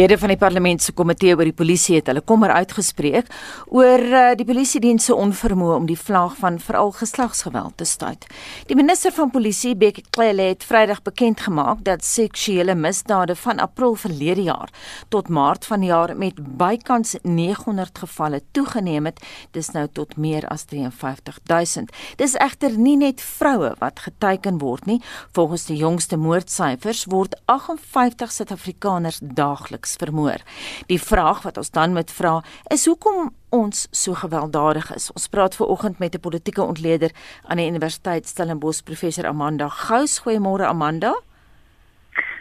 Lede van die parlement se komitee oor die polisie het hulle kommer uitgespreek oor uh, die polisiediens se onvermoë om die vlaag van veral geslagsgeweld te stuit. Die minister van polisie, Bekkie Cele, het Vrydag bekend gemaak dat seksuele misdade van April verlede jaar tot Maart van die jaar met bykans 900 gevalle toegeneem het. Dis nou tot meer as 53000. Dis egter nie net vroue wat geteiken word nie. Volgens die jongste moordsyfers word 58 Suid-Afrikaners daagliks regs vermoor. Die vraag wat ons dan moet vra is hoekom ons so gewelddadig is. Ons praat ver oggend met 'n politieke ontleder aan die Universiteit Stellenbosch, professor Amanda Gous. Goeiemôre Amanda.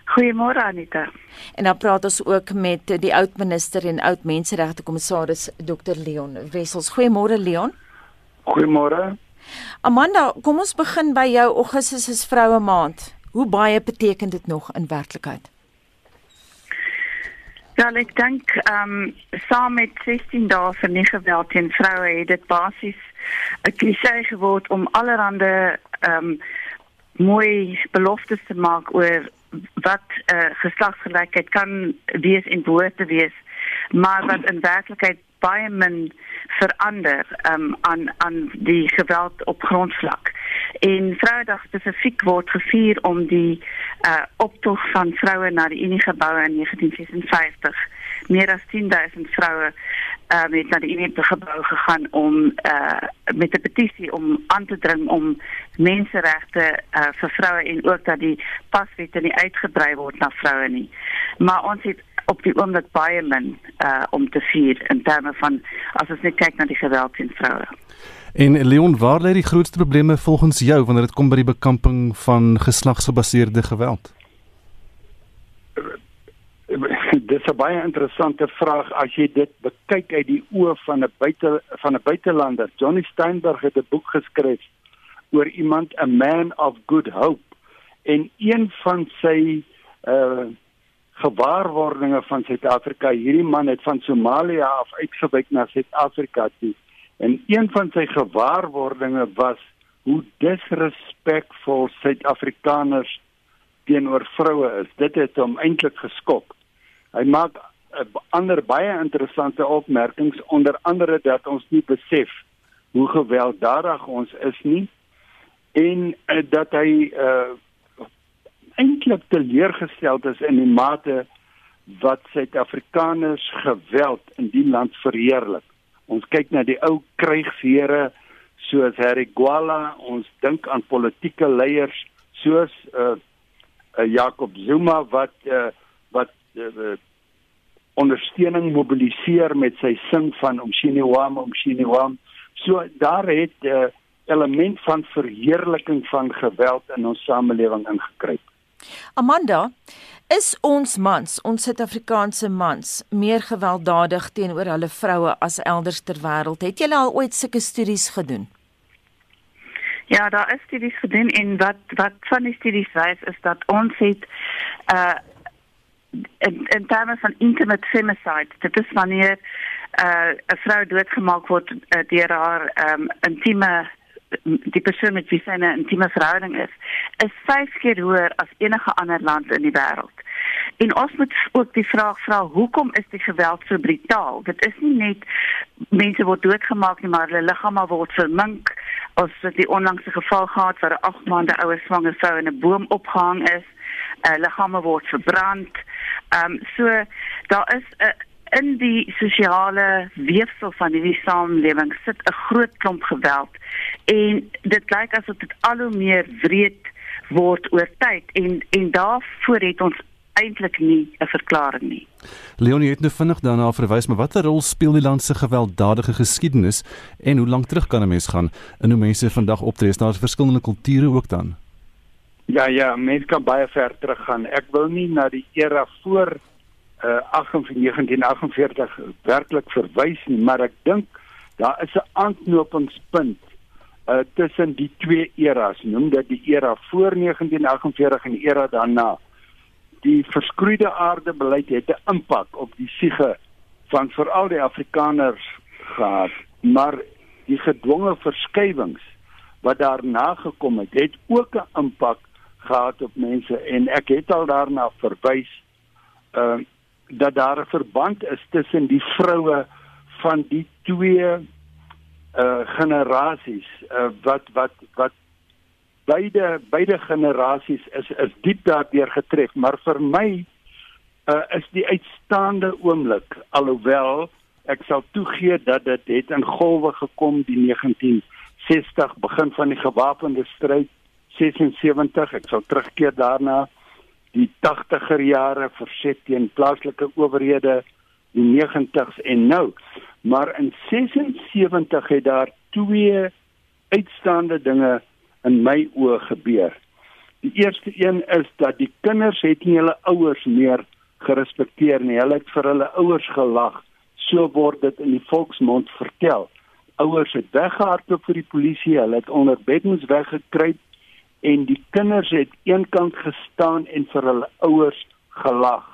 Goeiemôre Anita. En dan praat ons ook met die oud minister en oud menseregte kommissaris Dr Leon Wessels. Goeiemôre Leon. Goeiemôre. Amanda, kom ons begin by jou. Augustus is vroue maand. Hoe baie beteken dit nog in werklikheid? Ja, ek dink ehm um, saam met 16 dae vir nie geweld teen vroue het dit basies 'n klise geword om allerhande ehm um, mooi beloftes te maak oor wat uh, geslagsgelykheid kan wees en behoort te wees, maar wat in werklikheid baie min verander um, aan aan die geweld op grondvlak. En Vrouedag spesifiek word gevier om die uh, optog van vroue na die Unie geboue in 1956. Meer as 10000 vroue uh, het na die Unie gebou gegaan om uh, met 'n petisie om aan te dring om menseregte uh, vir vroue en ook dat die paswette nie uitgebrei word na vroue nie. Maar ons het op die oomblik baie min uh om te vier in terme van as ons net kyk na die geweld teen vroue. En Leon, waar lê die grootste probleme volgens jou wanneer dit kom by die bekamping van geslagsgebaseerde geweld? Dis 'n baie interessante vraag as jy dit bekyk uit die oë van 'n buite van 'n buitelander. Johnny Steinberg het 'n boek geskryf oor iemand, a man of good hope. En een van sy uh gewaarwordinge van Suid-Afrika. Hierdie man het van Somalië af uitgewyk na Suid-Afrika toe. En een van sy gewaarwordinge was hoe disrespekvol Suid-Afrikaners teenoor vroue is. Dit het hom eintlik geskok. Hy maak 'n ander baie interessante opmerkings onder andere dat ons nie besef hoe gewelddadig ons is nie en uh, dat hy uh, eintlik teleurgesteld is in die mate wat Suid-Afrikaners geweld in die land verheerlik. Ons kyk na die ou krygshere soos Harry Gwala, ons dink aan politieke leiers soos uh, uh Jacob Zuma wat uh wat uh, ondersteuning mobiliseer met sy sing van Umshiniwam Umshiniwam. So daar het 'n uh, element van verheerliking van geweld in ons samelewing ingekruip. Amanda, is ons mans, ons Suid-Afrikaanse mans, meer gewelddadig teenoor hulle vroue as elders ter wêreld? Het julle al ooit sulke studies gedoen? Ja, daar is studies gedoen en wat wat van die studies wys is dat ons het uh in in terme van intimate femicide, dit is wanneer uh 'n vrou doodgemaak word uh, deur haar um intieme die persoon met wie sy 'n intieme verhouding is, is 5 keer hoër as enige ander land in die wêreld. En ons moet ook die vraag vra, hoekom is die geweld so brutaal? Dit is nie net mense word doodgemaak nie, maar hulle liggame word vermink. Ons het die onlangse geval gehad waar 'n 8 maande oue swanger vrou in 'n boom opgehang is. Uh, liggame word verbrand. Ehm um, so daar is 'n uh, in die sosiale weefsel van hierdie samelewing sit 'n groot klomp geweld en dit lyk asof dit al hoe meer wreed word oor tyd en en daarvoor het ons eintlik nie 'n verklaring nie. Leonie het nou vinnig daarna verwys, maar watter rol speel die land se gewelddadige geskiedenis en hoe lank terug kan 'n mens gaan in hoe mense vandag optree? Daar is verskillende kulture ook dan. Ja ja, mense kan baie ver terug gaan. Ek wil nie na die era voor uh 1948 werklik verwys nie, maar ek dink daar is 'n aanknopingspunt uh tussen die twee eras, noem dit die era voor 1948 en die era daarna. Die verskroeide aarde beleid het 'n impak op die siege van veral die Afrikaners gehad, maar die gedwonge verskywings wat daarna gekom het, het ook 'n impak gehad op mense en ek het al daarna verwys. Uh dat daar 'n verband is tussen die vroue van die twee uh generasies uh, wat wat wat beide beide generasies is is diep daardeur getref. Maar vir my uh is die uitstaande oomblik alhoewel ek sal toegee dat dit het in golwe gekom die 1960 begin van die gewapende stryd 76 ek sal terugkeer daarna die 80er jare verset teen plaaslike owerhede die 90s en nou. Maar in 76 het daar twee uitstaande dinge in my oë gebeur. Die eerste een is dat die kinders het nie hulle ouers meer gerespekteer nie. Hulle het vir hulle ouers gelag. So word dit in die volksmond vertel. Ouers het weggehardloop vir die polisie. Hulle het onder beddens weggekruip en die kinders het eenkant gestaan en vir hulle ouers gelag.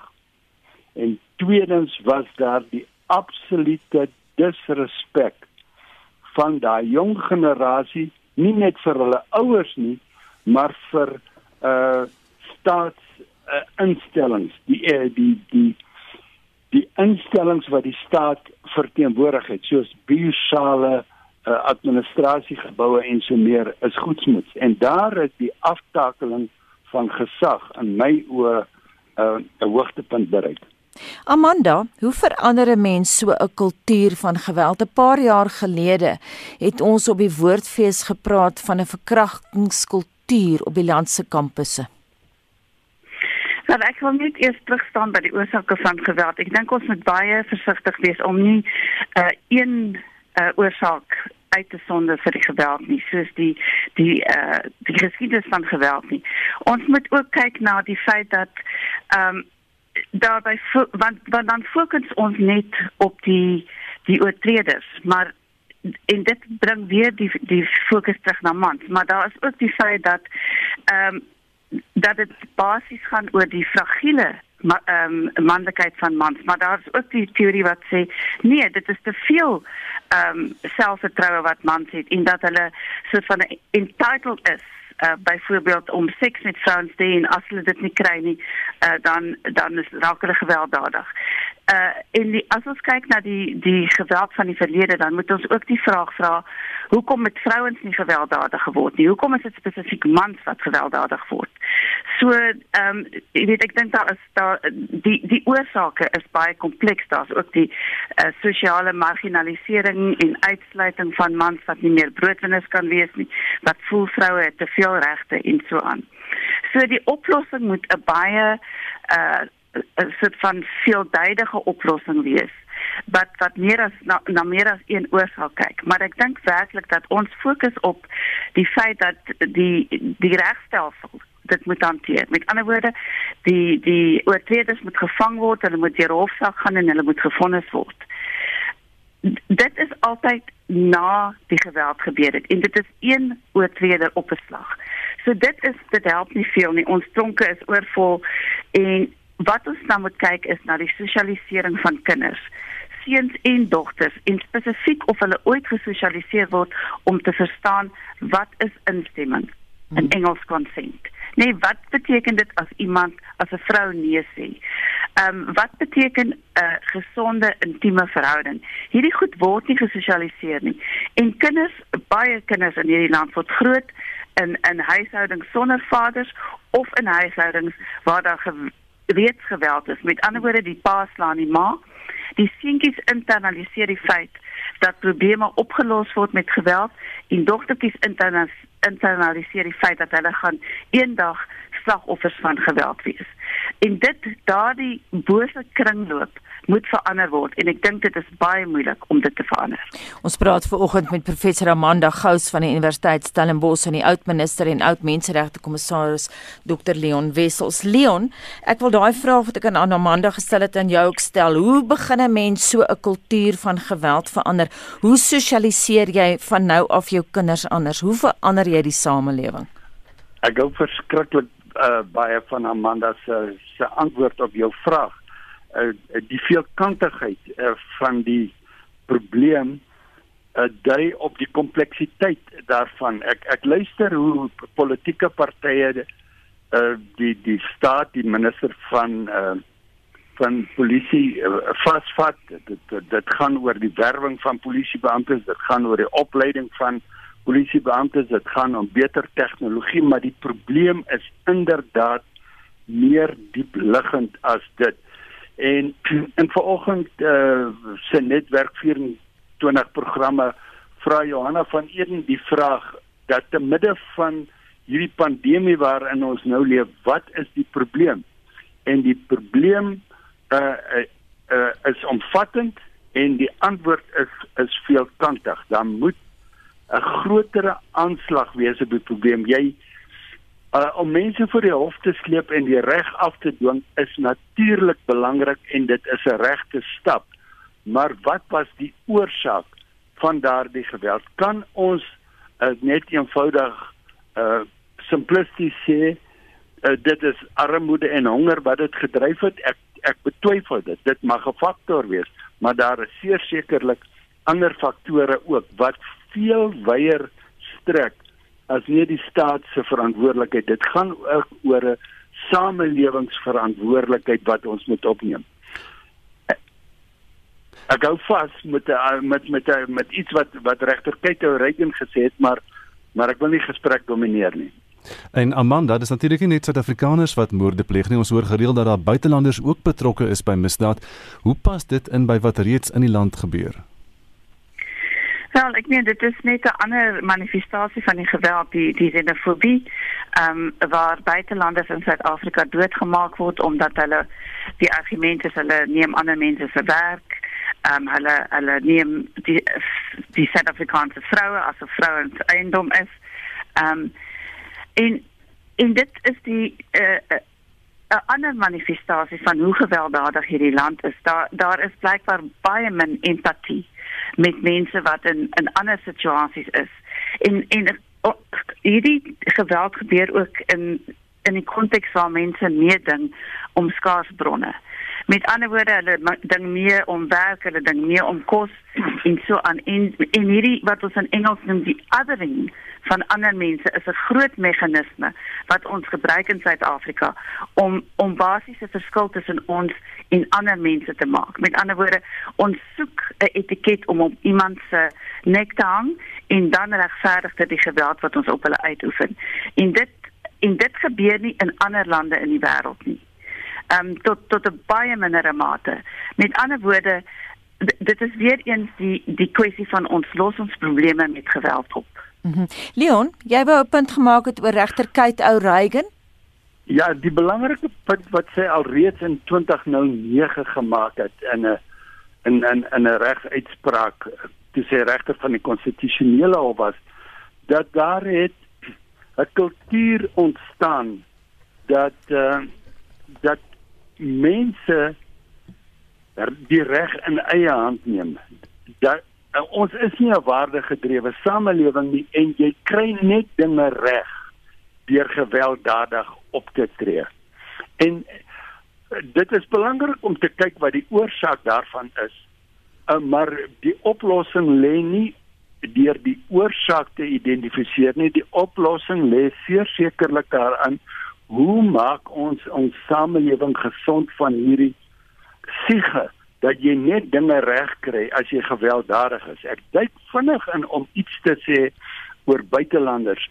En tweedens was daar die absolute disrespek van daai jong generasie, nie net vir hulle ouers nie, maar vir uh staats uh, instellings, die uh, die die die instellings wat die staat verteenwoordig het, soos buursale, uh, administrasiegeboue en so meer is goedsmoeds en daar is die aftakeling van gesag in my oë uh, 'n hoogtepunt bereik. Amanda, hoe verander 'n mens so 'n kultuur van geweld? 'n Paar jaar gelede het ons op die woordfees gepraat van 'n verkrachtingskultuur op die land se kampusse. Nou ek wil net eers terugstaan by die oorsake van geweld. Ek dink ons moet baie versigtig wees om nie 'n uh, een uh, oorsaak uit te sonde vir die geweld nie soos die die uh die geskiedenis van geweld nie. Ons moet ook kyk na die feit dat ehm um, daarby want want dan fokus ons net op die die oortreders, maar en dit bring weer die die fokus terug na mans, maar daar is ook die feit dat ehm um, dat dit basies gaan oor die fragiele ma, um, manlikheid van mans. Maar daar's ook die teorie wat sê nee dit is te veel ehm um, selfvertroue wat mans het en dat hulle soort van entitled is uh, byvoorbeeld om seks met vrouens te hê en as hulle dit nie kry nie uh, dan dan is raak hulle gewelddadig uh en die, as ons kyk na die die geweld van die verlede dan moet ons ook die vraag vra hoekom het vrouens nie gewelddadig geword nie? Hoekom is dit spesifiek mans wat gewelddadig word? So ehm um, jy weet ek dink daar is daar die die oorsake is baie kompleks. Daar's ook die uh, sosiale marginalisering en uitsluiting van mans wat nie meer broodwinners kan wees nie wat voel vroue het te veel regte en so aan. So die oplossing moet 'n baie uh 'n soort van veelduidige oplossing wees wat wat meer as na, na meer as een oorsaak kyk. Maar ek dink werklik dat ons fokus op die feit dat die die regstelsel dit moet hanteer. Met ander woorde die die oortreders moet gevang word hulle moet deur hofsaak gaan en hulle moet gefonnis word. Dit is altyd na die geweld gebeur het en dit is een oortreder op 'n slag. So dit is dit help nie veel nie. Ons tronke is oorvol en wat ons dan moet kyk is na die sosialisering van kinders seuns en dogters en spesifiek of hulle ooit gesosialiseer word om te verstaan wat is instemming in hmm. Engels consent. Nee, wat beteken dit as iemand as 'n vrou nee sê? Ehm um, wat beteken 'n uh, gesonde intieme verhouding? Hierdie goed word nie gesosialiseer nie. En kinders, baie kinders in hierdie land word groot in in huishoudings sonder vaders of in huishoudings waar daar reeds geweld is. Met ander woorde, die pa slaan die ma. Die seentjies internaliseer die feit dat probleme opgelos word met geweld en dogtertjies internaliseer die feit dat hulle gaan eendag slagoffers van geweld wees. En dit daardie bose kringloop moet verander word en ek dink dit is baie moeilik om dit te verander. Ons praat ver oggend met professor Amanda Gous van die Universiteit Stellenbosch en die oud-minister en oud-menseregte kommissaris Dr Leon Wessels. Leon, ek wil daai vraag wat ek aan Amanda gestel het aan jou ook stel. Hoe begin 'n mens so 'n kultuur van geweld verander? Hoe sosialiseer jy van nou af jou kinders anders? Hoe verander jy die samelewing? Ek gou verskriklik uh, baie van Amanda se se antwoord op jou vraag uh, die veelkantigheid uh, van die probleem uh, dui op die kompleksiteit daarvan. Ek ek luister hoe politieke partye uh, die die staat, die minister van uh, van polisie uh, vasvat. Dit, dit dit gaan oor die werwing van polisiebeamptes, dit gaan oor die opleiding van polisiebeamptes, dit gaan om beter tegnologie, maar die probleem is inderdaad meer diep liggend as dit. En in vanoggend uh, se netwerk 24 programme vra Johanna van Eden die vraag dat te midde van hierdie pandemie waarin ons nou leef, wat is die probleem? En die probleem uh, uh, uh is omvattend en die antwoord is is veelkantig. Dan moet 'n grotere aanslag wees op die probleem. Jy uh om mense voor die hof te sleep en die reg af te dwing is natuurlik belangrik en dit is 'n regte stap. Maar wat was die oorsaak van daardie geweld? Kan ons uh, net eenvoudig uh simplisties sê uh, dit is armoede en honger wat dit gedryf het? Ek ek betwyfel dit. Dit mag 'n faktor wees, maar daar is sekerlik ander faktore ook wat veel wyer strek as nie die staat se verantwoordelikheid. Dit gaan ook oor 'n samelewingsverantwoordelikheid wat ons moet opneem. Ek gou vas met met met met iets wat wat regter Keito Reagan gesê het, maar maar ek wil nie gesprek domineer nie. En Amanda, dis natuurlik nie net Suid-Afrikaners wat moorde pleeg nie. Ons hoor gereeld dat daar buitelanders ook betrokke is by misdaad. Hoe pas dit in by wat reeds in die land gebeur? Wel, ek meen dit is net 'n ander manifestasie van die geweld, die die xenofobie, ehm um, waar buitelanders in Suid-Afrika doodgemaak word omdat hulle die argumente is hulle neem ander mense se werk, ehm um, hulle hulle neem die die Suid-Afrikaanse vroue as 'n vrouens eiendom is. Ehm um, en en dit is die uh, uh, 'n ander manifestasie van hoe gewelddadig hierdie land is. Daar daar is blykbaar baie min empatie met mense wat in in ander situasies is. En en hierdie geweld gebeur ook in in die konteks waar mense meeding om skaars bronne. Met ander woorde, hulle ding meer om werk, hulle ding meer om kos en so aan en en hierdie wat ons in Engels noem die othering van ander mense is 'n groot meganisme wat ons gebruik in Suid-Afrika om om basiese verskil tussen ons en ander mense te maak. Met ander woorde, ons soek 'n etiket om op iemand se nek te hang en dan regverdig dit die geweld wat ons op hulle uitoefen. En dit en dit gebeur nie in ander lande in die wêreld nie. Ehm um, tot tot 'n baie mindere mate. Met ander woorde, dit is weer eens die die kwessie van ons los ons probleme met geweld op. Mm -hmm. Leon, jy wou 'n punt gemaak het oor regter Kate O'Regan? Ja, die belangrike punt wat sy alreeds in 2009 gemaak het in 'n in in in 'n regsuitspraak toe sy regter van die konstitusionele hof was, dat daar het 'n kultuur ontstaan dat uh, dat mense die reg in eie hand neem. Dat uh, ons is nie 'n waardegedrewe samelewing nie en jy kry net dinge reg deur gewelddadig op te tree. En uh, dit is belangrik om te kyk wat die oorsaak daarvan is. Uh, maar die oplossing lê nie deur die oorsaak te identifiseer nie. Die oplossing lê sekerlik daarin hoe maak ons ons samelewing gesond van hierdie siege dat jy net dinge reg kry as jy gewelddadig is. Ek dink vinnig in om iets te sê oor buitelanders.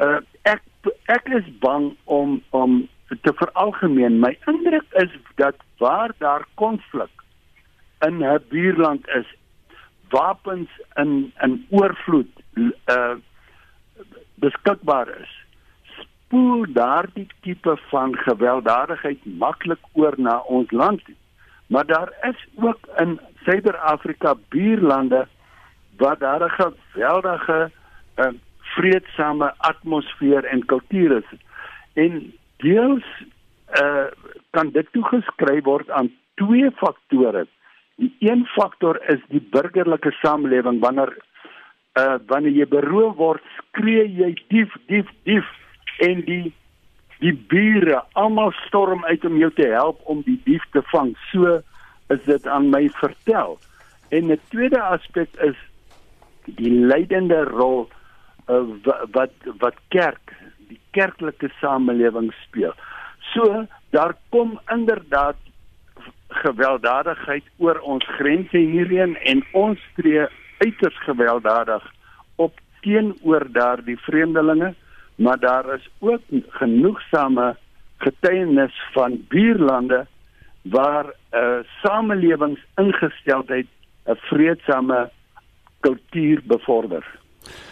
Uh ek ek is bang om om te veralgemeen. My indruk is dat waar daar konflik in 'n buurland is, wapens in in oorvloed uh beskikbaar is. Spoel daardie tipe van gewelddadigheid maklik oor na ons land toe. Maar daar is ook in Suider-Afrika buurlande waar daar 'n geweldige uh, vredesame atmosfeer en kultuur is. En deels uh, kan dit toegeskryf word aan twee faktore. Die een faktor is die burgerlike samelewing wanneer uh, wanneer jy beroof word, skree jy dief, dief, dief en die die bure almal storm uit om jou te help om die dief te vang. So is dit aan my vertel. En 'n tweede aspek is die leidende rol uh, wat wat kerk, die kerklike samelewing speel. So daar kom inderdaad gewelddadigheid oor ons grense hierheen en ons tree uiters gewelddadig op teenoor daardie vreemdelinge, maar daar is ook genoegsame getuienis van buurlande waar 'n uh, samelewingsingesteldheid 'n vreedsame kultuur bevorder.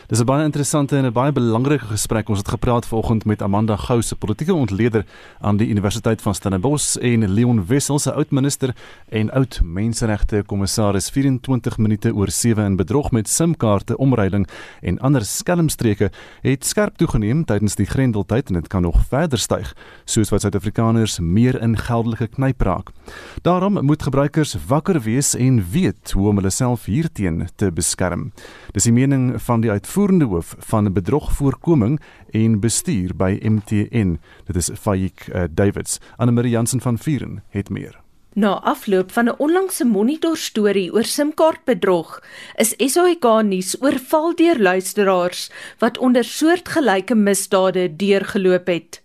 Dis 'n baie interessante en 'n baie belangrike gesprek. Ons het gepraat vanoggend met Amanda Gou, se politieke ontleder aan die Universiteit van Stellenbosch en Leon Wessels, se oud-minister en oud menseregte kommissaris 24 minute oor 7 in bedrog met SIM-kaarte omruiling en ander skelmstreke het skerp toegeneem tydens die Grendeltyd en dit kan nog verder styg soos wat Suid-Afrikaners meer in geldelike knyp raak. Daarom moet gebruikers wakker wees en weet hoe om hulle self hierteen te beskerm. Dis die mening van die uitvoerende hoof van bedrogvoorkoming en bestuur by MTN. Dit is Faik uh, Davids. Anne-Marie Jansen van Vieren het meer. Na afloop van 'n onlangse monitor storie oor SIM-kaartbedrog, is SAK nuus oorval deur luisteraars wat onder soortgelyke misdade deurgeloop het.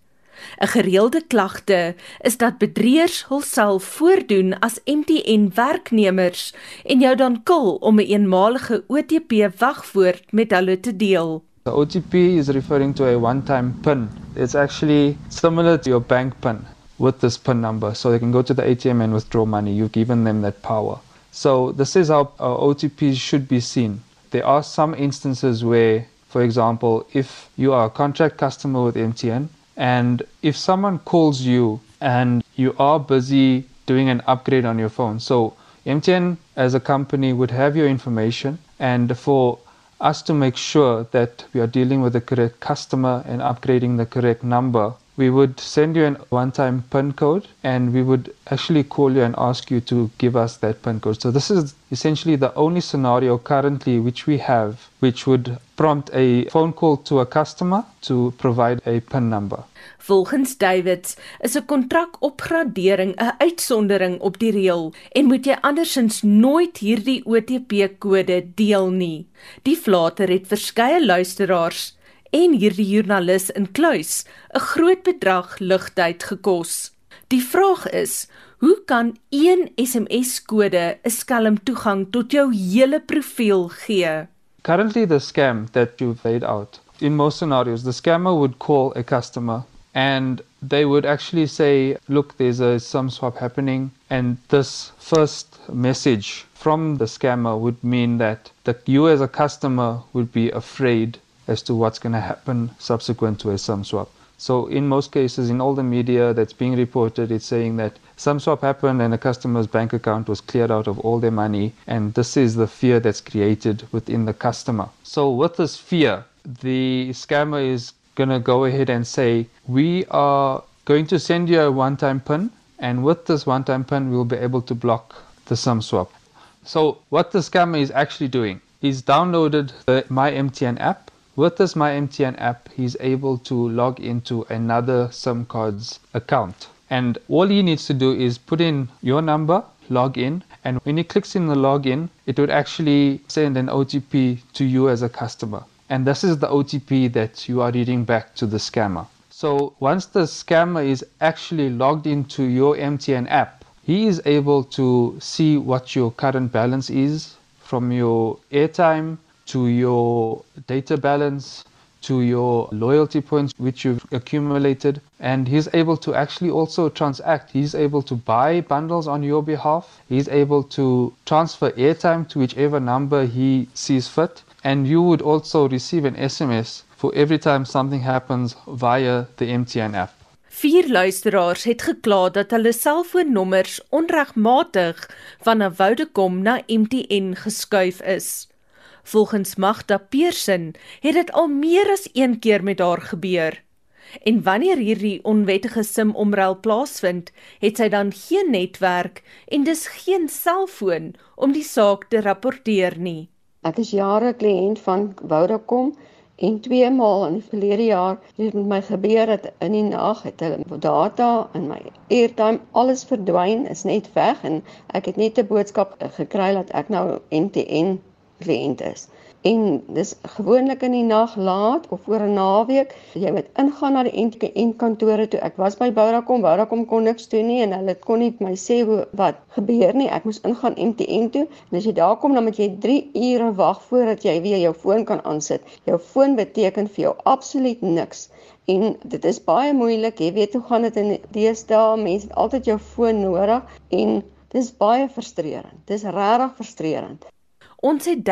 'n Gereelde klagte is dat bedrieërs hulself voordoen as MTN werknemers en jou dan kil om 'n een eenmalige OTP wagwoord met hulle te deel. The OTP is referring to a one-time PIN. It's actually similar to your bank PIN with this PIN number. So they can go to the ATM and withdraw money. You've given them that power. So this is how uh, OTPs should be seen. There are some instances where, for example, if you are a contract customer with MTN And if someone calls you and you are busy doing an upgrade on your phone, so MTN as a company would have your information, and for us to make sure that we are dealing with the correct customer and upgrading the correct number, we would send you a one time PIN code and we would actually call you and ask you to give us that PIN code. So, this is essentially the only scenario currently which we have which would prompt a phone call to a customer to provide a PIN number. Volgens Davids is 'n kontrakopgradering 'n uitsondering op die reël en moet jy andersins nooit hierdie OTP-kode deel nie. Die flater het verskeie luisteraars en hierdie joernalis in kluis 'n groot bedrag ligtyd gekos. Die vraag is, hoe kan een SMS-kode 'n skelm toegang tot jou hele profiel gee? Currently the scam that you've laid out in most scenarios the scammer would call a customer and they would actually say look there's a some swap happening and this first message from the scammer would mean that that you as a customer would be afraid as to what's going to happen subsequent to a sum swap. So in most cases, in all the media that's being reported, it's saying that some swap happened and a customer's bank account was cleared out of all their money, and this is the fear that's created within the customer. So with this fear, the scammer is going to go ahead and say, we are going to send you a one-time PIN, and with this one-time PIN, we'll be able to block the sum swap. So what the scammer is actually doing, is downloaded the MyMTN app, with this MyMTN app, he's able to log into another SIM card's account. And all he needs to do is put in your number, log in, and when he clicks in the login, it would actually send an OTP to you as a customer. And this is the OTP that you are reading back to the scammer. So once the scammer is actually logged into your MTN app, he is able to see what your current balance is from your airtime, to your data balance, to your loyalty points which you've accumulated. And he's able to actually also transact. He's able to buy bundles on your behalf. He's able to transfer airtime to whichever number he sees fit. And you would also receive an SMS for every time something happens via the MTN app. Vier luisteraars het gekla dat hulle selfoonnommers onregmatig van 'n Vodacom na MTN geskuif is. Volgens Magda Pearson het dit al meer as een keer met haar gebeur. En wanneer hierdie onwettige SIM-omruil plaasvind, het sy dan geen netwerk en dus geen selfoon om die saak te rapporteer nie. Ek is jare kliënt van Vodacom en twee maal in die verlede jaar het met my gebeur dat in die nag het hulle data en my airtime alles verdwyn, is net weg en ek het net 'n boodskap gekry dat ek nou MTN kliënt is. en dis gewoonlik in die nag laat of oor 'n naweek. Jy moet ingaan na die NTN kantore toe. Ek was by Vodacom, Vodacom kon niks doen nie en hulle kon nie my sê hoe wat gebeur nie. Ek moes ingaan MTN toe. En as jy daar kom dan moet jy 3 ure wag voordat jy weer jou foon kan aansit. Jou foon beteken vir jou absoluut niks. En dit is baie moeilik. Jy weet hoe gaan dit in deesdae. Mense het altyd jou foon nodig en dis baie frustrerend. Dis regtig frustrerend. Ons het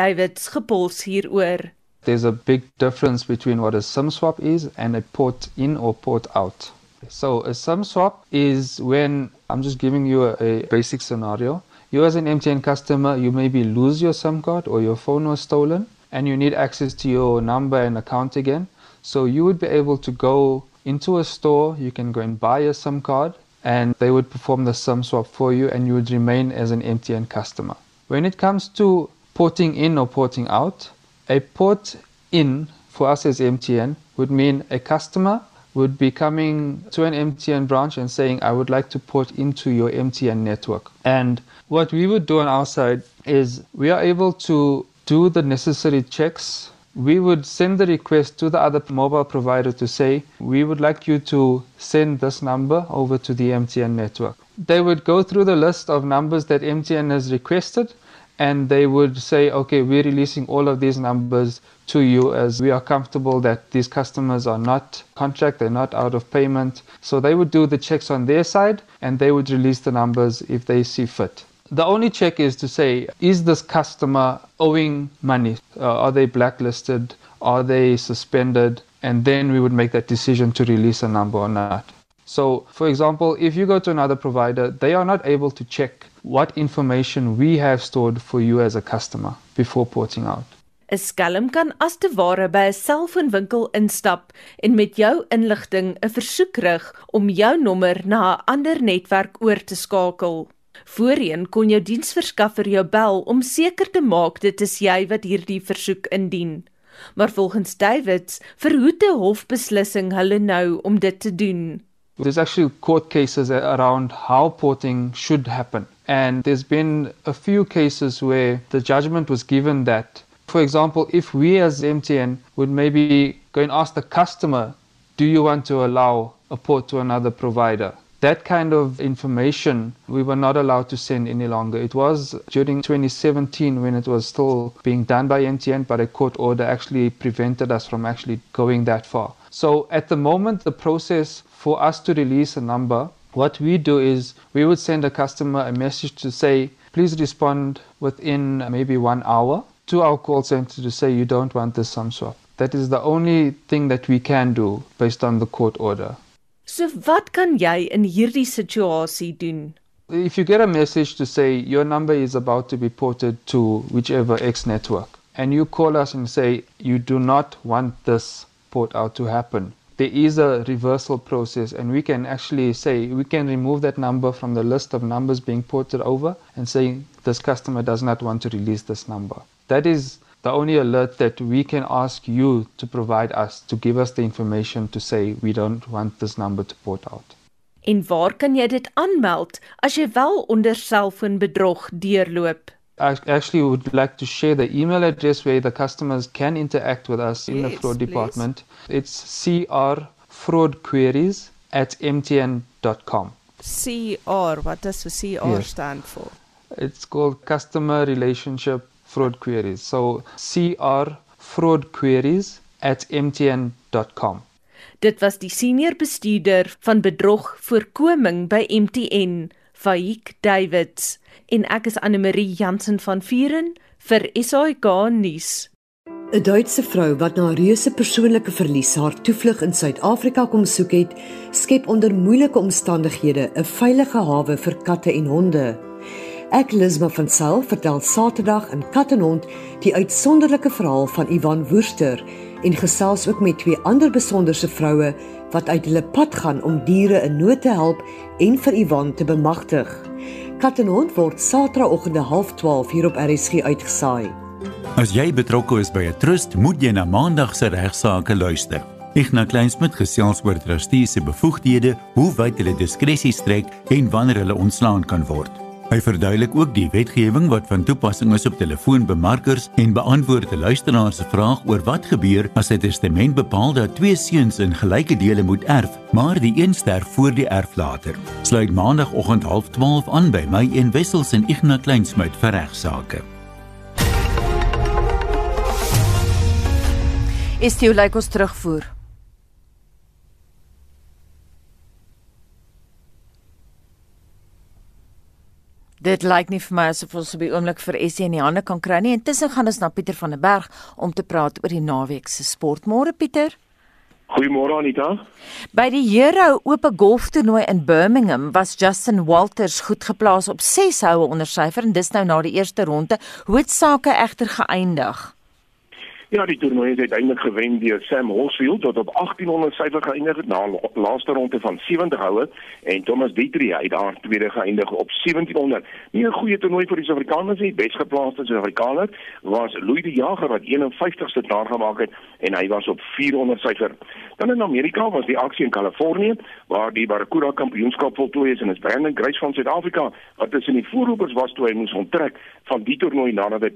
hieroor. There's a big difference between what a SIM swap is and a port in or port out. So a SIM swap is when I'm just giving you a, a basic scenario. You as an MTN customer, you maybe lose your SIM card or your phone was stolen and you need access to your number and account again. So you would be able to go into a store, you can go and buy a SIM card and they would perform the SIM swap for you and you would remain as an MTN customer. When it comes to porting in or porting out. A port in for us as MTN would mean a customer would be coming to an MTN branch and saying, I would like to port into your MTN network. And what we would do on our side is we are able to do the necessary checks. We would send the request to the other mobile provider to say, we would like you to send this number over to the MTN network. They would go through the list of numbers that MTN has requested and they would say, okay, we're releasing all of these numbers to you as we are comfortable that these customers are not contract, they're not out of payment. So they would do the checks on their side and they would release the numbers if they see fit. The only check is to say, is this customer owing money? Uh, are they blacklisted? Are they suspended? And then we would make that decision to release a number or not. So, for example, if you go to another provider, they are not able to check what information we have stored for you as a customer before porting out. 'n Skelm kan as te ware by 'n selfoonwinkel instap en met jou inligting 'n versoek rig om jou nommer na 'n ander netwerk oor te skakel. Voorheen kon jou diensverskaffer jou bel om seker te maak dit is jy wat hierdie versoek indien. Maar volgens Davids verhoed 'n hofbeslissing hulle nou om dit te doen. There's actually court cases around how porting should happen. And there's been a few cases where the judgment was given that, for example, if we as MTN would maybe go and ask the customer, do you want to allow a port to another provider? That kind of information we were not allowed to send any longer. It was during 2017 when it was still being done by MTN, but a court order actually prevented us from actually going that far. So at the moment, the process for us to release a number what we do is we would send a customer a message to say, please respond within maybe one hour to our call center to say you don't want this sum swap. That is the only thing that we can do based on the court order. So wat kan jy in hierdie situasie doen? If you get a message to say your number is about to be ported to whichever X network and you call us and say you do not want this port out to happen, there is a reversal process and we can actually say we can remove that number from the list of numbers being ported over and say this customer does not want to release this number. That is the only alert that we can ask you to provide us to give us the information to say we don't want this number to port out. En waar kan jy dit aanmeld as jy wel onder selfoonbedrog deurloop? I actually would like to share the email address where the customers can interact with us in yes, the fraud please. department. It's crfraudqueries at mtn.com. CR, what does the CR yes. stand for? It's called Customer Relationship Fraud Queries. So crfraudqueries at mtn.com. Dit was die senior bestuurder van bedrog voorkoming by MTN, Faik Davids en ek is Anne Marie Jansen van Vuren vir SAK nuus. 'n Duitse vrou wat na reuse persoonlike verlies haar toevlug in Suid-Afrika kom soek het, skep onder moeilike omstandighede 'n veilige hawe vir katte en honde. Ek Lisma van Sail vertel Saterdag in Kat en Hond die uitsonderlike verhaal van Ivan Woester en gesels ook met twee ander besonderse vroue wat uit hulle pad gaan om diere in nood te help en vir Ivan te bemagtig. Kat en hond word Saterdagoggende 12:30 hier op RSG uitgesaai. As jy betrokke is by 'n trust, moet jy na Maandag se regsaake luister. Ignas Kleinsmid gesels oor trustees se bevoegdhede, hoe wyd hulle diskresie strek en wanneer hulle ontslaan kan word. Hy verduidelik ook die wetgewing wat van toepassing is op telefoonbemarkers en beantwoord 'n luisteraar se vraag oor wat gebeur as 'n testament bepaal dat twee seuns in gelyke dele moet erf, maar die een sterf voor die erflater. Sluit maandagooggend 12:30 aan by my en Wessels en Ignas Kleinsmid vir regsaake. Is dit lyk ons terugvoer? Dit lyk nie vir my asof ons op die oomblik vir Essie in die hande kan kry nie. Intussen gaan ons na Pieter van der Berg om te praat oor die naweek se sport. Môre Pieter. Goeiemôre Anita. By die Hero Ope Golftoernooi in Birmingham was Justin Walters goed geplaas op 6 houe onder syfer en dis nou na die eerste ronde. Hoe het sake egter geëindig? Ja, die toernooi is uiteindelik gewen deur Sam Horsfield wat op 1800 syfer geëindig het na laaste ronde van 70 houe en Thomas Dietrich het daar tweede geëindig op 1700. Nie 'n goeie toernooi vir die Suid-Afrikaners nie. Besgeplaaste Suid-Afrikaner was Louis de Jager wat 51ste daar gemaak het en hy was op 400 syfer. Dan in Amerika was die aksie in Kalifornië waar die Barracuda kampioenskap voltooi is en is Brandon Grace van Suid-Afrika wat tussen die voorlopers was toe hy moes onttrek van die toernooi nadat hy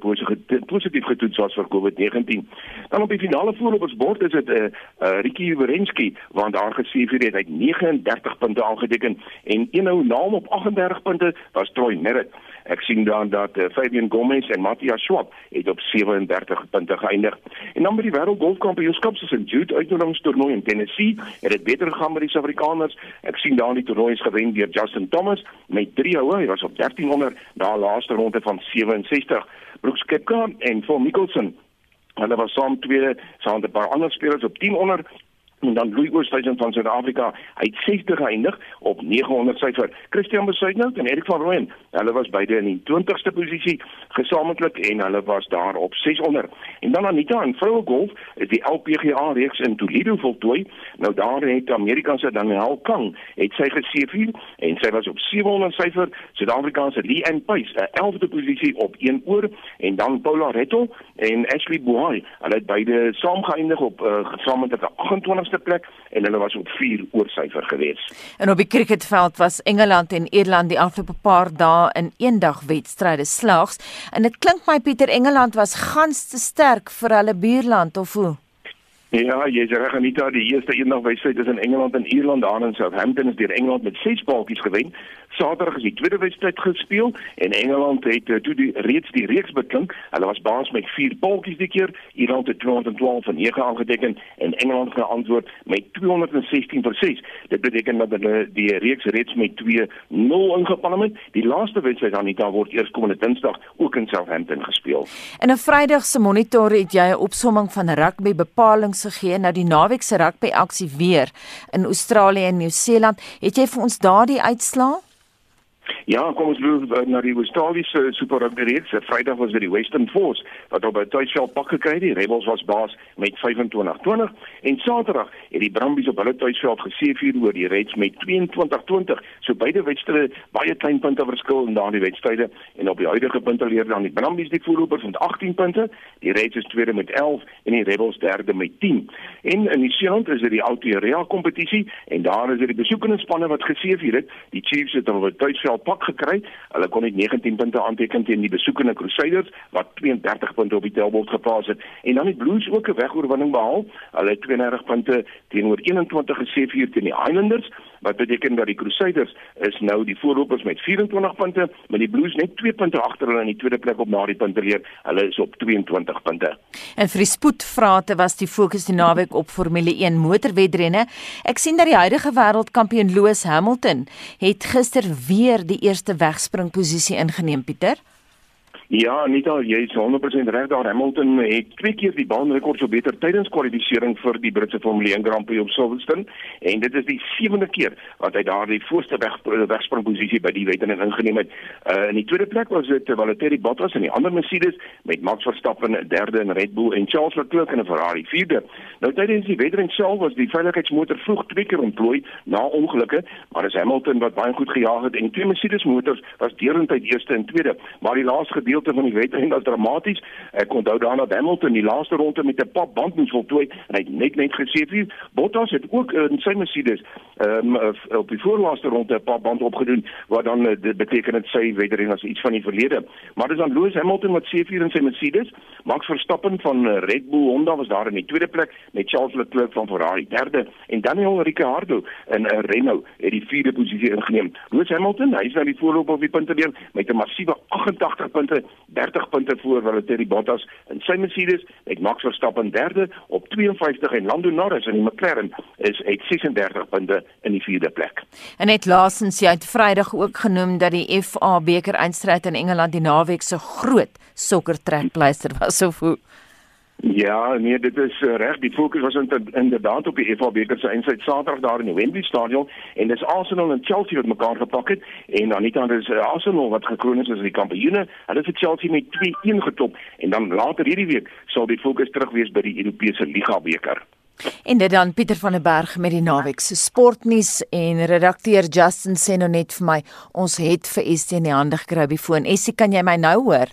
positief getoets was vir COVID-19. Dan op die finale voorlopersbord is dit 'n uh, eh, uh, eh, Ricky Werenski want daar gesien vir dit hy 39 punte aangeteken en een nou naam op 38 punte was Troy Merritt. Ek sien dan dat uh, Fabian Gomez en Matthias Schwab het op 37 punte geëindig. En dan by die Wêreld Golfkampioenskap se Jude uitnodigingstoernooi in Tennessee, het dit beter gegaan met die Suid-Afrikaners. Ek sien daar die toernooi is gewen deur Justin Thomas met 3 houe. Hy was op 1300 na laaste ronde van 67. Brooks Koepka en Phil Mickelson Hulle was saam tweede, saam met 'n paar ander spelers op 10 onder en dan Louis Oosthuizen van Suid-Afrika hy het 60 geëindig op 900 syfer. Christian Besuitnout en Erik van Rooyen hulle was beide in die 20ste posisie gesamentlik en hulle was daar op 600 en dan Anita in vroue golf die LPGA reeks in Toledo voltooi. Nou daar het Amerika se Danielle Kang het sy geseëvier en sy was op 700 syfer. Suid-Afrika se Lee Ann Pace 'n 11de posisie op 1 oor. En dan Paula Retto en Ashley Boy hulle het beide saam geëindig op uh, gesamentlik 28 eerste plek en hulle was op 4 oorsyfer gewees. En op die cricketveld was Engeland en Ierland die afgelope paar dae in eendag wedstryde slaags en dit klink my Pieter Engeland was gans te sterk vir hulle buurland of hoe? Ja, jy's reg Anita, die eerste eendag wedstryd is in Engeland en Ierland daar in Southampton is deur Engeland met 6 balkies gewen. Saterdag is die tweede wedstryd gespeel en Engeland het uh, toe die reeds die reeks beklink. Hulle was baas met 4 balkies die keer. Ierland het 212 van 9 aangeteken en Engeland het geantwoord met 216 vir 6. Dit beteken dat hulle die reeks reeds met 2-0 ingepaal het. Die laaste wedstryd Anita word eers komende Dinsdag ook in Southampton gespeel. In 'n Vrydag se monitor het jy 'n opsomming van rugby bepaling oplossings gegee nou die naweek se rugby aksie weer in Australië en Nieu-Seeland. Het jy vir ons daardie uitslae? Ja, kom ons loop uh, na die Australiese Super Rugby reeks. Vrydag was dit die Western Force wat op 'n tuisveld pak gekry het. Die Rebels was baas met 25-20 en Saterdag het die Brumbies op hulle tuisveld geseëvier oor die Reds met 22-20. So beide wedstryde baie klein punte verskil in daardie wedstryde en op die huidige punte leer dan die Brumbies die voorlopers met 18 punte, die Reds is tweede met 11 en die Rebels derde met 10. En in die Seeland is dit die Aotearoa kompetisie en daar is dit die besoekende spanne wat geseëvier het. Die Chiefs het op hulle tuisveld pak gekry. Hulle kon net 19 punte aanteken teen die besoekende Crusaders wat 32 punte op die tellbord geplaas het en dan het Blues ook 'n wegoorwinning behaal. Hulle het 32 punte teenoor 21 geseëvier teen die Highlanders wat beteken dat die Crusaders is nou die voorlopers met 24 punte, maar die Blues net 2 punte agter hulle in die tweede plek op na die punte leer. Hulle is op 22 punte. En vir die spoedvrate was die fokus die naweek op Formule 1 motorwedrenne. Ek sien dat die huidige wêreldkampioen Lewis Hamilton het gister weer die eerste wegspringposisie ingeneem, Pieter. Ja, Anita, jy is 100% reg daar. Hamilton het twee keer die baanrekord so beter tydens kwalifikasie vir die Britse Formule 1 Grand Prix op Silverstone en dit is die sewende keer wat hy daar die voorste weg wegspringposisie by die wedren ingeneem het. Uh, in die tweede plek was dit Valtteri Bottas en die ander Mercedes met Max Verstappen derde in Red Bull en Charles Leclerc in 'n Ferrari vierde. Nou tydens die wedren self was die veiligheidsmotor vroeg twee keer ontplooi na ongelukke, maar as Hamilton wat baie goed gejaag het en twee Mercedes motors was deurentyd eerste en tweede, maar die laaste gedeelte van die wedren was dramaties. Ek onthou daarna Hamilton die laaste ronde met 'n pap band moes voltooi en hy het net net gesê vir Bottas het ook in sy Mercedes um, op die voorlaaste ronde 'n pap band opgedoen wat dan uh, dit beteken dit sy wedren was iets van die verlede. Maar dis dan Lewis Hamilton wat C4 in sy Mercedes, Max Verstappen van Red Bull Honda was daar in die tweede plek met Charles Leclerc van Ferrari derde en Daniel Ricciardo in 'n uh, Renault het die vierde posisie ingeneem. Lewis Hamilton, hy is nou die voorloper op die punteteler met 'n massiewe 88 punte, 30 punte voor Valtteri Bottas in sy Mercedes, met Max Verstappen derde op 52 en Lando Norris in die McLaren is het 36 punte in die vierde plek. En net laasens jy het Vrydag ook genoem dat die FA beker eindstryd in Engeland die naweek se groot sokkertrekpleister was of hoe Ja, nee, dit is uh, reg. Die fokus was inderdaad op die FA beker se eindstryd Saterdag daar in die Wembley stadion en dis Arsenal en Chelsea wat mekaar gepak het en dan nie anders uh, Arsenal wat gekroon is as die kampioene. Hulle het Chelsea met 2-1 getop en dan later hierdie week sal die fokus terug wees by die Europese Liga beker. En dit dan Pieter van der Berg met die naweek se sportnuus en redakteur Justin sê nou net vir my ons het vir Estie in die hande gekry by foon. Estie, kan jy my nou hoor?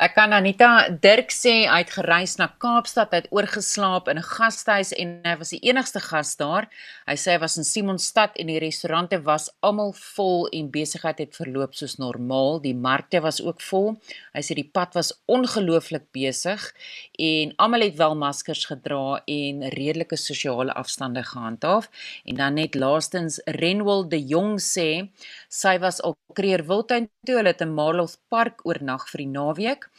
Ek kan Anita Dirk sê hy het gereis na Kaapstad, hy het oorgeslaap in 'n gastehuis en hy was die enigste gas daar. Hy sê hy was in Simonstad en die restaurante was almal vol en besigheid het verloop soos normaal. Die markte was ook vol. Hy sê die pad was ongelooflik besig en almal het wel maskers gedra en redelike sosiale afstande gehandhaaf. En dan net laastens Renwil de Jong sê sy was op Kreer Wildtuin toe, hulle het in Marlow Park oornag vir die naweek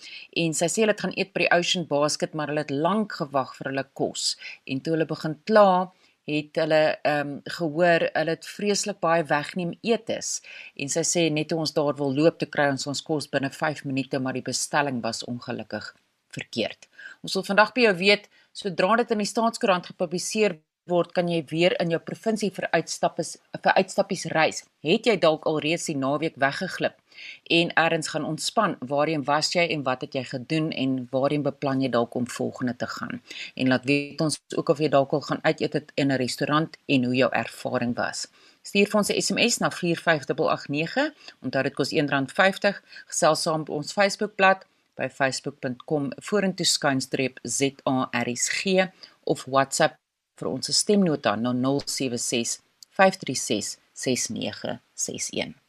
en sy sê hulle het gaan eet by die Ocean Basket maar hulle het lank gewag vir hulle kos en toe hulle begin kla het hulle ehm um, gehoor hulle het vreeslik baie wegneem etes en sy sê net toe ons daar wil loop te kry ons ons kos binne 5 minute maar die bestelling was ongelukkig verkeerd. Ons wil vandag by jou weet sodra dit in die staatskoerant gepubliseer word kan jy weer in jou provinsie vir uitstappies vir uitstappies reis. Het jy dalk alreeds die naweek weggeglip en ergens gaan ontspan? Waarheen was jy en wat het jy gedoen en waarheen beplan jy dalk om volgende te gaan? En laat weet ons ook of jy dalk al gaan uit eet in 'n restaurant en hoe jou ervaring was. Stuur vir ons 'n SMS na 45889. Onthou dit kos R1.50. Gesels saam op ons Facebookblad by facebook.com vorentoe skynstreep ZARSG of WhatsApp vir ons stemnota na 076 536 6961.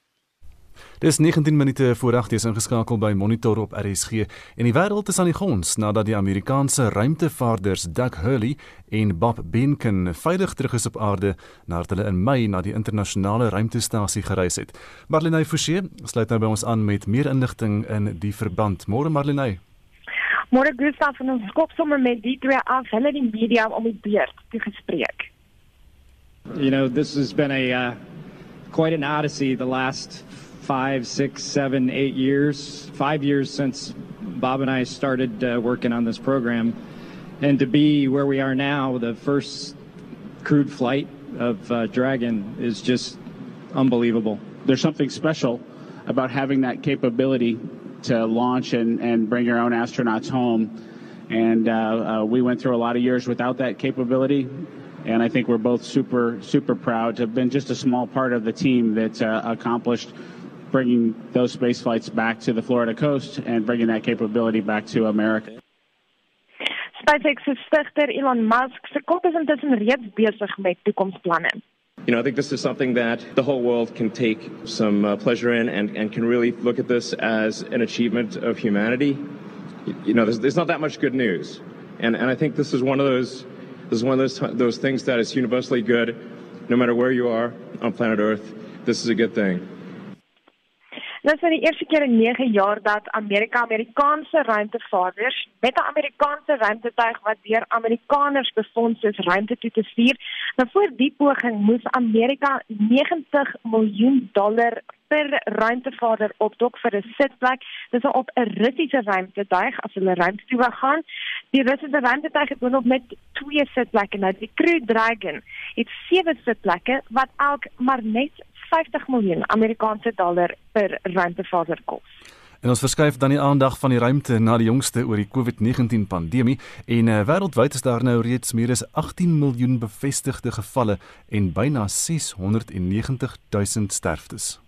Dis 19 minute voor 8:00 is ingeskakel by Monitor op RSG en die wêreld is aan die gons nadat die Amerikaanse ruimtevaarders Doug Hurley en Bob Behnken veilig terug is op aarde nadat hulle in Mei na die internasionale ruimtestasie gereis het. Marlene Forsie sluit nou by ons aan met meer inligting in die verband. Môre Marlene. Môre Gustav van ons skop sommer met die twee af, hulle die media om die beurt te gespreek. You know, this has been a uh, quite an odyssey the last five, six, seven, eight years. Five years since Bob and I started uh, working on this program, and to be where we are now, the first crewed flight of uh, Dragon is just unbelievable. There's something special about having that capability to launch and, and bring your own astronauts home. And uh, uh, we went through a lot of years without that capability. And I think we're both super, super proud to have been just a small part of the team that uh, accomplished bringing those space flights back to the Florida coast and bringing that capability back to America. SpaceX se stigter Elon Musk se kop is intussen reeds besig met toekomsplanne. You know, I think this is something that the whole world can take some uh, pleasure in and, and can really look at this as an achievement of humanity. You know, there's, there's not that much good news. And, and I think this is one of those, this is one of those, those things that is universally good, no matter where you are on planet Earth. This is a good thing. Dit is vir die eerste keer in 9 jaar dat Amerika Amerikaanse ruimtevaarders met 'n Amerikaanse ruimtetuig wat deur Amerikaners befonds is ruimte toe te stuur. Nou voor die poging moes Amerika 90 miljoen dollar per ruimtevaarder opdok vir 'n sitplek. Dis op 'n Russiese ruimtetuig as hulle ruimte toe gaan. Die Russiese ruimtetuig het nog met twee sitplekke. Nou die Crew Dragon het sewe sitplekke wat elk maar net 50 miljoen Amerikaanse dollar per ruimtevaarder kos. En ons verskuif dan die aandag van die ruimte na die jongste oor die COVID-19 pandemie en uh, wêreldwyd is daar nou reeds meer as 18 miljoen bevestigde gevalle en byna 690 000 sterftes.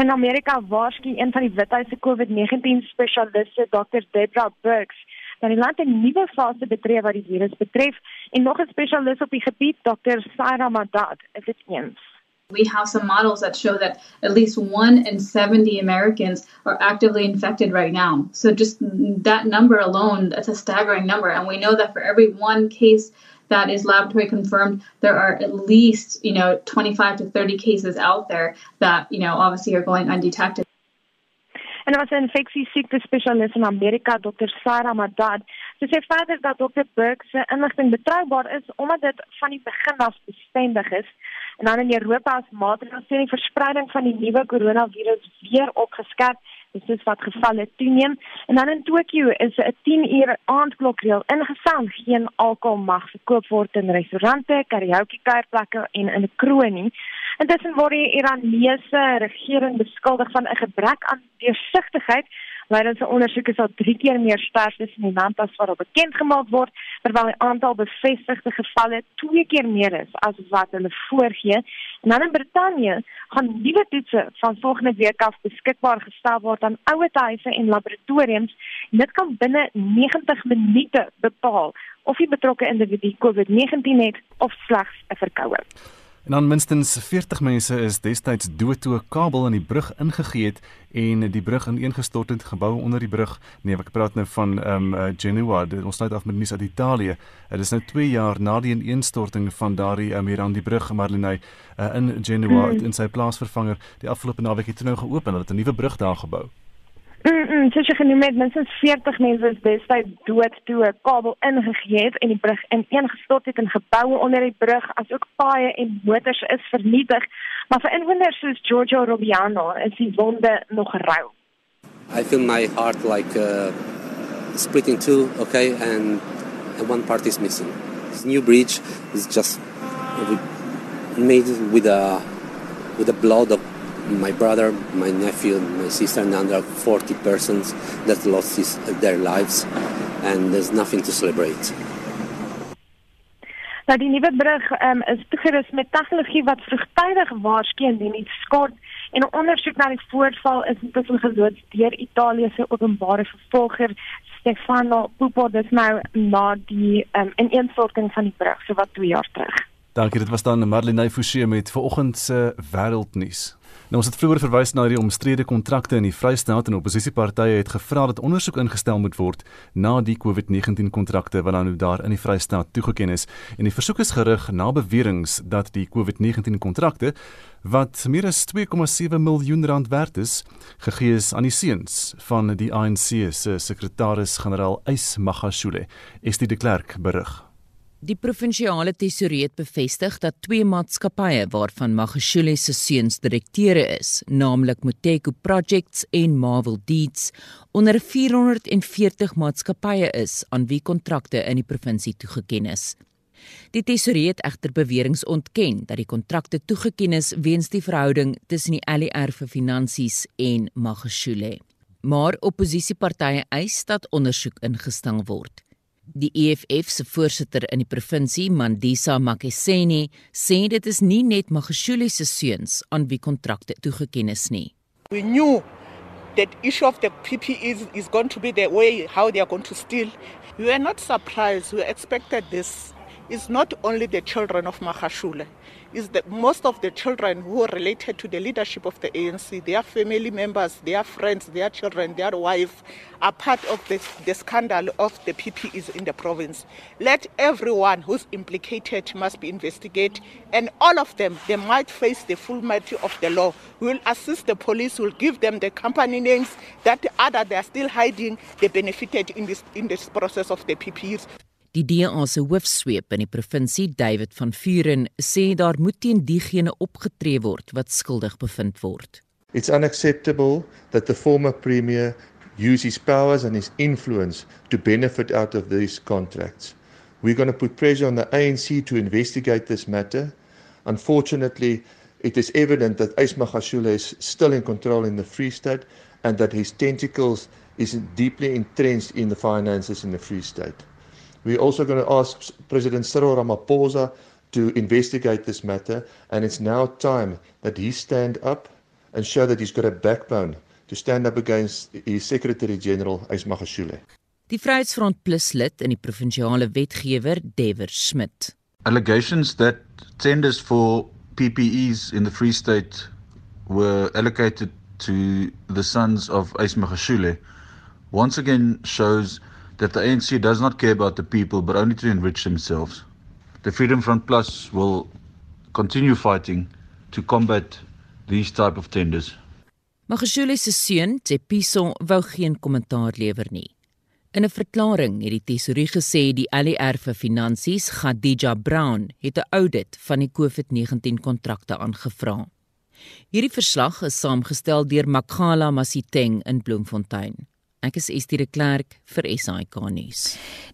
In Amerika waarsku een van die Withuise COVID-19 spesialiste, Dr. Debra Burks, dat die land 'n nuwe fase betree wat die virus betref en nog 'n spesialis op die gebied, Dr. Saira Madad, is dit eens. We have some models that show that at least 1 in 70 Americans are actively infected right now. So just that number alone, that's a staggering number and we know that for every one case that is laboratory confirmed, there are at least, you know, 25 to 30 cases out there that, you know, obviously are going undetected. En er was 'n infeksie siekte spesialis in Amerika, Dr. Sarah Madad. Sy sê verder dat Dr. Burke se inligting betroubaar is omdat dit van die begin af bestendig is. En dan in Europa as maatreëls teen die verspreiding van die nuwe koronavirus weer opgeskerp is wat gevalle toeneem en dan in Tokio is 'n 10 uur aandklokreël ingestel geen alkohol mag verkoop word in restaurante, karaoke kuierplekke en in 'n kroeg nie. Intussen word die Iranese regering beskuldig van 'n gebrek aan deursigtigheid Leidens se ondersoek is al 3 keer meer sterftes in die land as wat bekend gemaak word, terwyl die aantal bevestigde gevalle 2 keer meer is as wat hulle voorgee. En dan in Brittanje gaan nuwe toetse van volgende week af beskikbaar gestel word aan ouer huise en laboratoriums. Dit kan binne 90 minute bepaal of die betrokke individu COVID-19 het of slegs 'n verkoue. En dan minstens 40 mense is destyds dood toe 'n kabel in die brug ingegee het en die brug ineengestort het, geboue onder die brug. Nee, ek praat nou van ehm um, Genoa. Dit, ons sluit af met nuus uit Italië. Dit is nou 2 jaar na die ineenstorting van daardie um, hier aan die brug Marlene uh, in Genoa mm. in sy plaasvervanger die afgelope naweek het nou geopen en hulle het 'n nuwe brug daar gebou. Mm, mm soos jy genoem het, minstens 40 mense is destyds dood toe 'n kabel ingegee het en die brug ineengestort het en geboue onder die brug asook paaie en motors is vernietig. Maar vir inwoners soos Giorgio Robiano is die wonde nog rou. I feel my heart like uh, split in two, okay, and, one part is missing. This new bridge is just made with a with the blood of my brother, my nephew, my sister, and under 40 persons that lost his, their lives, and there's nothing to celebrate. Nou die nuwe brug um, is toegerus met tegnologie wat vroegtydig waarsku indien iets skort en 'n ondersoek na die voorval is intussen geloods deur Italië se openbare vervolger Stefano Pupo dis nou na die um, ineenstorting van die brug so wat 2 jaar terug. Dankie, dit was dan Marlene Forsie met vanoggend se wêreldnuus. Nou ons het vroeër verwys na die omstrede kontrakte in die Vrystaat en oppositiepartye het gevra dat ondersoek ingestel moet word na die COVID-19 kontrakte wat dan nou daar in die Vrystaat toegeken is. En die versoek is gerig na beweringe dat die COVID-19 kontrakte wat meer as 2,7 miljoen rand werd is, gegee is aan die seuns van die ANC se sekretaris-generaal Ys Magashule. Is die klerk berig? Die provinsiale tesourier het bevestig dat twee maatskappye waarvan Magashule se seuns direkteure is, naamlik Moteko Projects en Marvel Deeds, onder 440 maatskappye is aan wie kontrakte in die provinsie toegeken is. Die tesourier het egter beweringe ontken dat die kontrakte toegeken is weens die verhouding tussen die LER vir finansies en Magashule. Maar oppositiepartye eis dat ondersoek ingestel word. Die EFF se voorsitter in die provinsie, Mandisa Makeseni, sê dit is nie net Magashule se seuns aan wie kontrakte toegeken is nie. We knew that issue of the PPEs is going to be the way how they are going to steal. We were not surprised. We expected this. It's not only the children of Magashule. Is that most of the children who are related to the leadership of the ANC, their family members, their friends, their children, their wives, are part of the scandal of the PPEs in the province. Let everyone who's implicated must be investigated, and all of them, they might face the full mercy of the law. We will assist the police, We will give them the company names that other they are still hiding, they benefited in this, in this process of the PPEs. Die DA se hoofsweep in die provinsie, David van Vuren, sê daar moet teen diegene opgetree word wat skuldig bevind word. It's unacceptable that the former premier use his powers and his influence to benefit out of these contracts. We're going to put pressure on the ANC to investigate this matter. Unfortunately, it is evident that Ysma Gashule is still in control in the Free State and that his tentacles is deeply entrenched in the finances in the Free State. We're also going to ask President Cyril Ramaphosa to investigate this matter, and it's now time that he stand up and show that he's got a backbone to stand up against his Secretary General, Ismagashule. Die Vryheidsfront Plus lid in die provinsiale wetgewer, Dever Smit. Allegations that tenders for PPEs in the Free State were allocated to the sons of Ismagashule once again shows that the ANC does not care about the people but only to enrich themselves. The Freedom Front Plus will continue fighting to combat these type of tenders. Magashule se seun, Tsepiso, wou geen kommentaar lewer nie. In 'n verklaring het die tesourier gesê die ALR vir finansies, Khadija Brown, het 'n audit van die COVID-19 kontrakte aangevra. Hierdie verslag is saamgestel deur Makgala Masiteng in Bloemfontein. Ek is Estie de Klerk vir SAK nuus.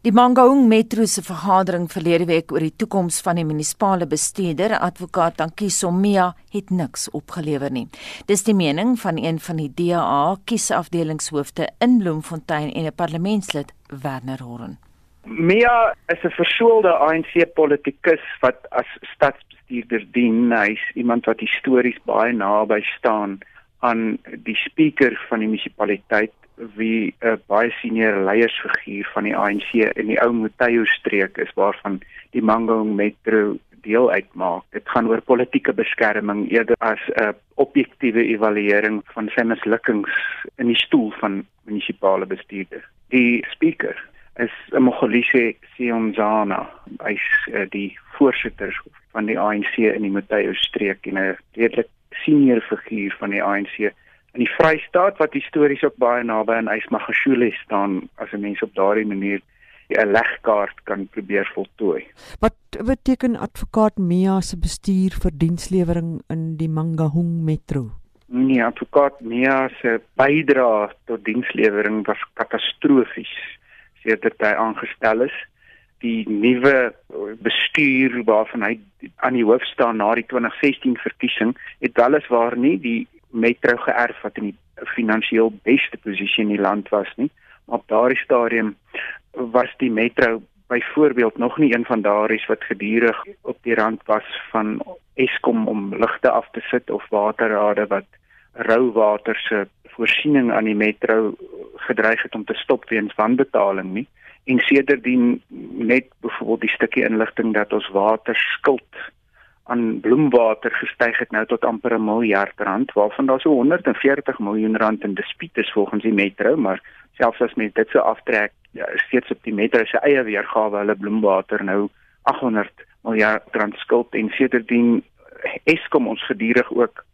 Die Mangaung Metro se vergadering verlede week oor die toekoms van die munisipale bestuurder, advokaat Tankiso Mia, het niks opgelewer nie. Dis die mening van een van die DA kiesafdelingshoofde in Bloemfontein en 'n parlementslid, Werner Horn. Mia is 'n versoelde ANC politikus wat as stadsbestuurder dien. Hy's iemand wat histories baie naby staan aan die spreker van die munisipaliteit wie 'n baie senior leiersfiguur van die ANC in die ou Motayo streek is waarvan die Mangaung Metro deel uitmaak. Dit gaan oor politieke beskerming eerder as 'n objektiewe evaluering van sy mislukkings in die stoel van munisipale bestuurder. Die spreker is Mogolise Sionzana. Hy's uh, die voorsitter van die ANC in die Motayo streek en 'n redelik senior figuur van die ANC in die Vrystaat wat histories ook baie naby aan Ysmagashule staan as 'n mens op daardie manier 'n legkaart kan probeer voltooi. Wat beteken advokaat Mia se bestuur vir dienslewering in die Mangaung Metro? Nee, advokaat Mia se bydrae tot dienslewering was katastrofies sedert hy aangestel is. Die nuwe bestuur waarvan hy aan die hoof staan na die 2016 verkiesing het weliswaar nie die Metro geërf wat in die finansiëel beste posisie in die land was nie. Maar op daardie stadium was die Metro byvoorbeeld nog nie een van daardie wat gedurig op die rand was van Eskom om ligte af te sit of waterrade wat rou water se voorsiening aan die Metro gedreig het om te stop weens wanbetaling nie. En sedertdien net byvoorbeeld die stukkie inligting dat ons water skuld aan bloemwater gestyg het nou tot amper 'n miljard rand waarvan daar so 140 miljoen rand in dispuut is volgens die metro maar selfs as mens dit so aftrek ja, steeds op die metro se eie weergawe hulle bloemwater nou 800 miljard rand skuld en sedertdien Eskom ons gedurig ook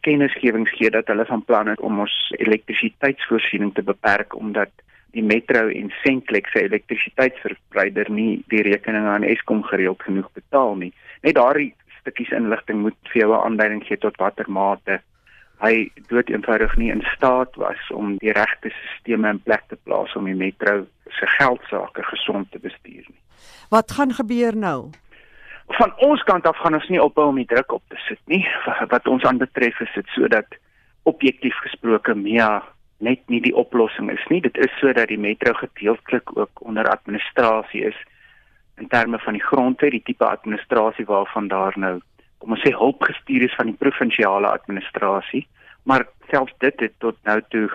kennisgewings gee dat hulle van plan het om ons elektrisiteitsvoorsiening te beperk omdat die metro en Sentlek se elektrisiteitsverbruiker nie die rekeninge aan Eskom gereeld genoeg betaal nie. Net daardie stukkies inligting moet vir jou 'n aanduiding gee tot watter mate hy dood eenvoudig nie in staat was om die regte stelsels in plek te plaas om die metro se geldsaake gesond te bestuur nie. Wat gaan gebeur nou? Van ons kant af gaan ons nie ophou om die druk op te sit nie. Wat ons aanbetref is dit sodat objektief gesproke Mia net nie die oplossing is nie. Dit is sodat die metro gedeeltelik ook onder administrasie is in terme van die grondwet, die tipe administrasie waarvan daar nou kom ons sê hulp gestuur is van die provinsiale administrasie, maar selfs dit het tot nou toe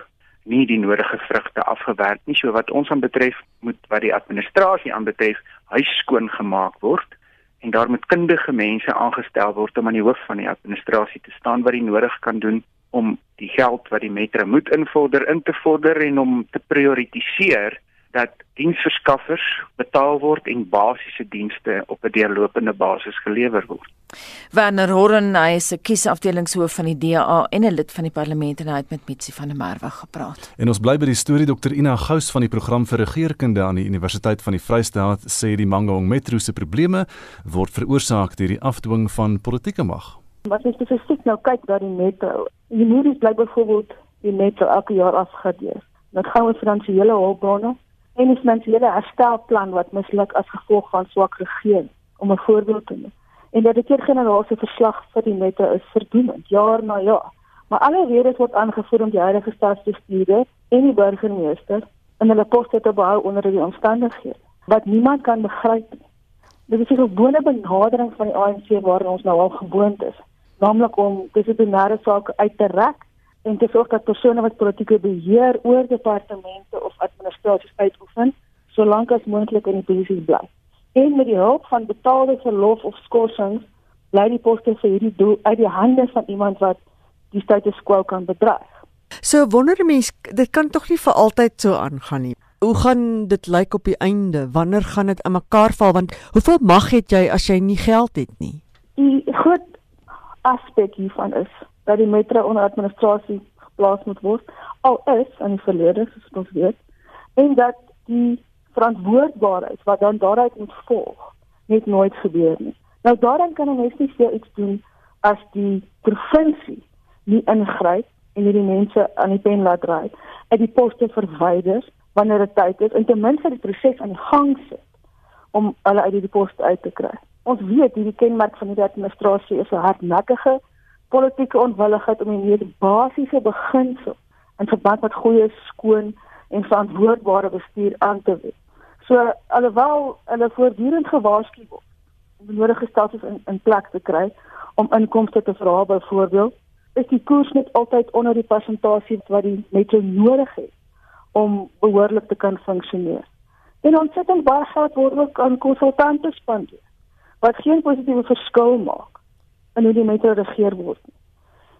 nie die nodige vrugte afgewerk nie. So wat ons aan betref, moet wat die administrasie aanbetref, huis skoon gemaak word en daar moet kundige mense aangestel word om aan die hoof van die administrasie te staan wat die nodig kan doen om die geld wat die metro moet invorder in te vorder en om te prioritiseer dat diensverskaffers betaal word en basiese dienste op 'n deurlopende basis gelewer word. Werner Horren, hy is 'n kiesafdelingshoof van die DA en 'n lid van die parlement en hy het met Mitsi van der Merwe gepraat. En ons bly by die storie Dr Ina Gous van die program vir regeringskunde aan die Universiteit van die Vrystaat sê die Mangaung Metro se probleme word veroorsaak deur die afdwing van politieke mag. Wat is spesifiek nou kyk na die metro? Die nuus bly byvoorbeeld die metro elke jaar afgedeer. Dit gaan oor finansiële hulpbronne en die finansiële herstelplan wat misluk as gevolg van swak regering om 'n voorbeeld te neem. En dat die keer-generaal se verslag vir die metro is verdoemend jaar na jaar. Maar alle redes word aangevoer om die huidige staatsbestuurder en die burgemeester in hulle poste te behou onder die omstandighede wat niemand kan begryp nie. Dit is 'n gewone benadering van die ANC waarin ons nou al gewoond is naamlik om dissiplinêre sake uit te rek en te sorg dat persone wat politieke beheer oor departemente of administrasies uitoefen, solank as moontlik in die posisie bly. En met die hulp van betaalde verlof of skorsings bly die poste vir hierdie doel uit die hande van iemand wat die status quo kan bedreig. So wonder mense, dit kan tog nie vir altyd so aangaan nie. Hoe gaan dit lyk op die einde? Wanneer gaan dit in mekaar val want hoeveel mag het jy as jy nie geld het nie? Die groot aspek hiervan is dat die metro onder administrasie geplaas moet word al is in die verlede soos ons weet en dat die verantwoordbaarheid wat dan daaruit moet volg net nooit gebeur nie. Nou daarin kan 'n mens nie veel iets doen as die provinsie nie ingryp en hierdie mense aan die pen laat draai, uit die poste verwyder wanneer dit tyd is en ten minste die proses aan die gang sit om hulle uit die poste uit te kry. Ons weet hierdie kenmerk van die administrasie is 'n hardnekkige politieke onwilligheid om hierdie basiese beginsel in verband met goeie skoon en verantwoordbare bestuur aan te wend. So alhoewel hulle voortdurend gewaarsku word om nodige stelsels in in plek te kry om inkomste te verhoog byvoorbeeld, is die koers net altyd onder die persentasie wat die metro nodig het om behoorlik te kan funksioneer. En ontsettend baie geld word ook aan konsultante spandeer wat geen positiewe verskil maak in hoe die metro regeer word nie.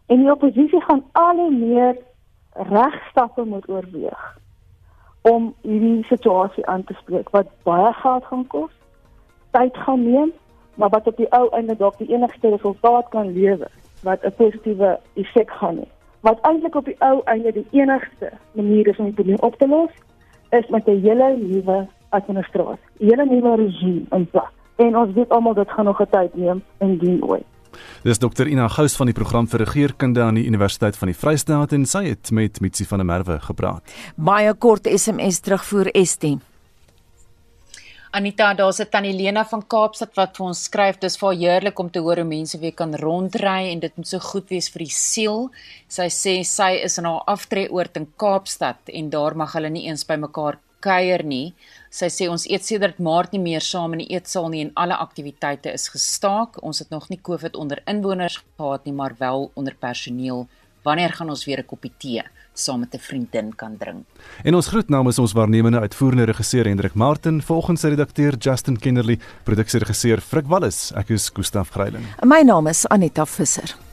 En die oppositie gaan al hoe meer regstappe moet oorweeg om hierdie situasie aan te spreek wat baie geld gaan kos, tyd gaan neem, maar wat op die ou einde dalk die enigste resultaat kan lewer wat 'n positiewe effek gaan hê. Wat eintlik op die ou einde die enigste manier is om die probleem op te los, is met 'n hele nuwe administrasie, 'n hele nuwe regime in plek en ons weet almal dit gaan nog 'n tyd neem indien ooit. Dis Dr Ina Gous van die program vir regeringskunde aan die Universiteit van die Vrystaat en sy het met Mitsi van der Merwe gepraat. Baie kort SMS terugvoer ST. Anita, daar's 'n tannie Lena van Kaapstad wat vir ons skryf, dis vir heerlik om te hoor hoe mense weer kan rondry en dit moet so goed wees vir die siel. Sy sê sy is in haar aftreeoord in Kaapstad en daar mag hulle nie eens by mekaar kuier nie. Sy sê ons eet sedert Maart nie meer saam in die eetsaal nie en alle aktiwiteite is gestaak. Ons het nog nie COVID onder inwoners gehad nie, maar wel onder personeel. Wanneer gaan ons weer 'n koppie tee saam met 'n vriendin kan drink? En ons groet namens ons waarnemende uitvoerende regisseur Hendrik Martin, volgens sy redakteur Justin Kennerly, produksieregisseur Frik Wallis. Ek is Gustaf Greiling. My naam is Anita Visser.